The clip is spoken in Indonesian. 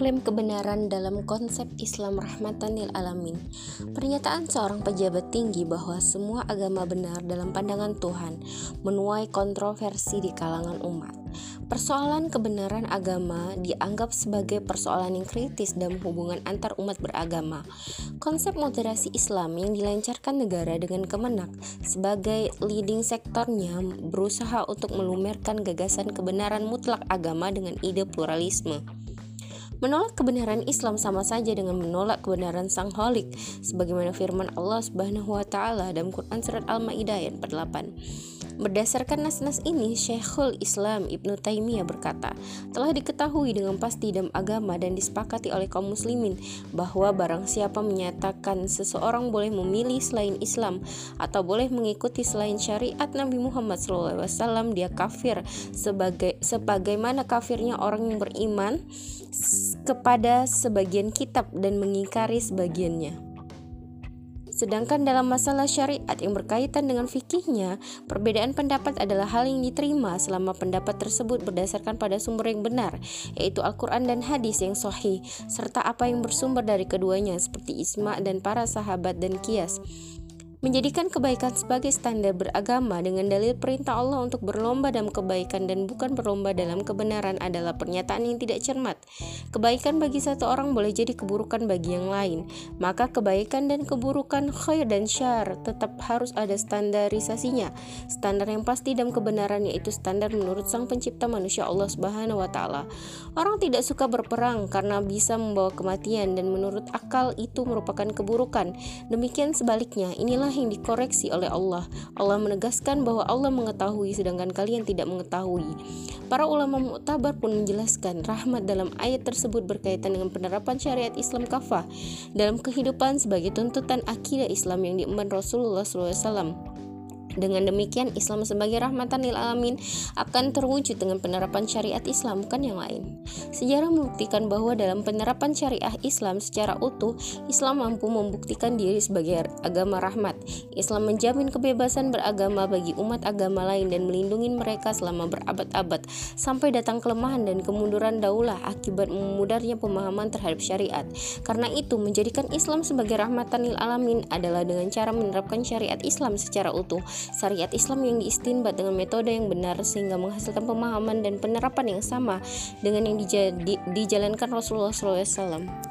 mengklaim kebenaran dalam konsep Islam rahmatan lil alamin. Pernyataan seorang pejabat tinggi bahwa semua agama benar dalam pandangan Tuhan menuai kontroversi di kalangan umat. Persoalan kebenaran agama dianggap sebagai persoalan yang kritis dalam hubungan antar umat beragama. Konsep moderasi Islam yang dilancarkan negara dengan kemenak sebagai leading sektornya berusaha untuk melumerkan gagasan kebenaran mutlak agama dengan ide pluralisme. Menolak kebenaran Islam sama saja dengan menolak kebenaran Sang Holik sebagaimana firman Allah Subhanahu wa taala dalam Quran surat Al-Maidah ayat 48. Berdasarkan nas-nas ini, Syekhul Islam Ibnu Taimiyah berkata, telah diketahui dengan pasti dalam agama dan disepakati oleh kaum muslimin bahwa barang siapa menyatakan seseorang boleh memilih selain Islam atau boleh mengikuti selain syariat Nabi Muhammad SAW, dia kafir sebagai sebagaimana kafirnya orang yang beriman kepada sebagian kitab dan mengingkari sebagiannya. Sedangkan dalam masalah syariat yang berkaitan dengan fikihnya, perbedaan pendapat adalah hal yang diterima selama pendapat tersebut berdasarkan pada sumber yang benar, yaitu Al-Quran dan hadis yang sahih, serta apa yang bersumber dari keduanya seperti isma dan para sahabat dan kias. Menjadikan kebaikan sebagai standar beragama dengan dalil perintah Allah untuk berlomba dalam kebaikan dan bukan berlomba dalam kebenaran adalah pernyataan yang tidak cermat. Kebaikan bagi satu orang boleh jadi keburukan bagi yang lain. Maka kebaikan dan keburukan khair dan syar tetap harus ada standarisasinya. Standar yang pasti dalam kebenaran yaitu standar menurut Sang Pencipta manusia Allah Subhanahu wa taala. Orang tidak suka berperang karena bisa membawa kematian dan menurut akal itu merupakan keburukan. Demikian sebaliknya, inilah yang dikoreksi oleh Allah. Allah menegaskan bahwa Allah mengetahui sedangkan kalian tidak mengetahui. Para ulama muktabar pun menjelaskan rahmat dalam ayat tersebut berkaitan dengan penerapan syariat Islam kafah dalam kehidupan sebagai tuntutan akidah Islam yang diemban Rasulullah SAW. Dengan demikian, Islam sebagai rahmatan lil alamin akan terwujud dengan penerapan syariat Islam bukan yang lain. Sejarah membuktikan bahwa dalam penerapan syariah Islam secara utuh, Islam mampu membuktikan diri sebagai agama rahmat. Islam menjamin kebebasan beragama bagi umat agama lain dan melindungi mereka selama berabad-abad sampai datang kelemahan dan kemunduran daulah akibat memudarnya pemahaman terhadap syariat. Karena itu, menjadikan Islam sebagai rahmatan lil alamin adalah dengan cara menerapkan syariat Islam secara utuh syariat Islam yang diistinbat dengan metode yang benar sehingga menghasilkan pemahaman dan penerapan yang sama dengan yang dijalankan Rasulullah SAW.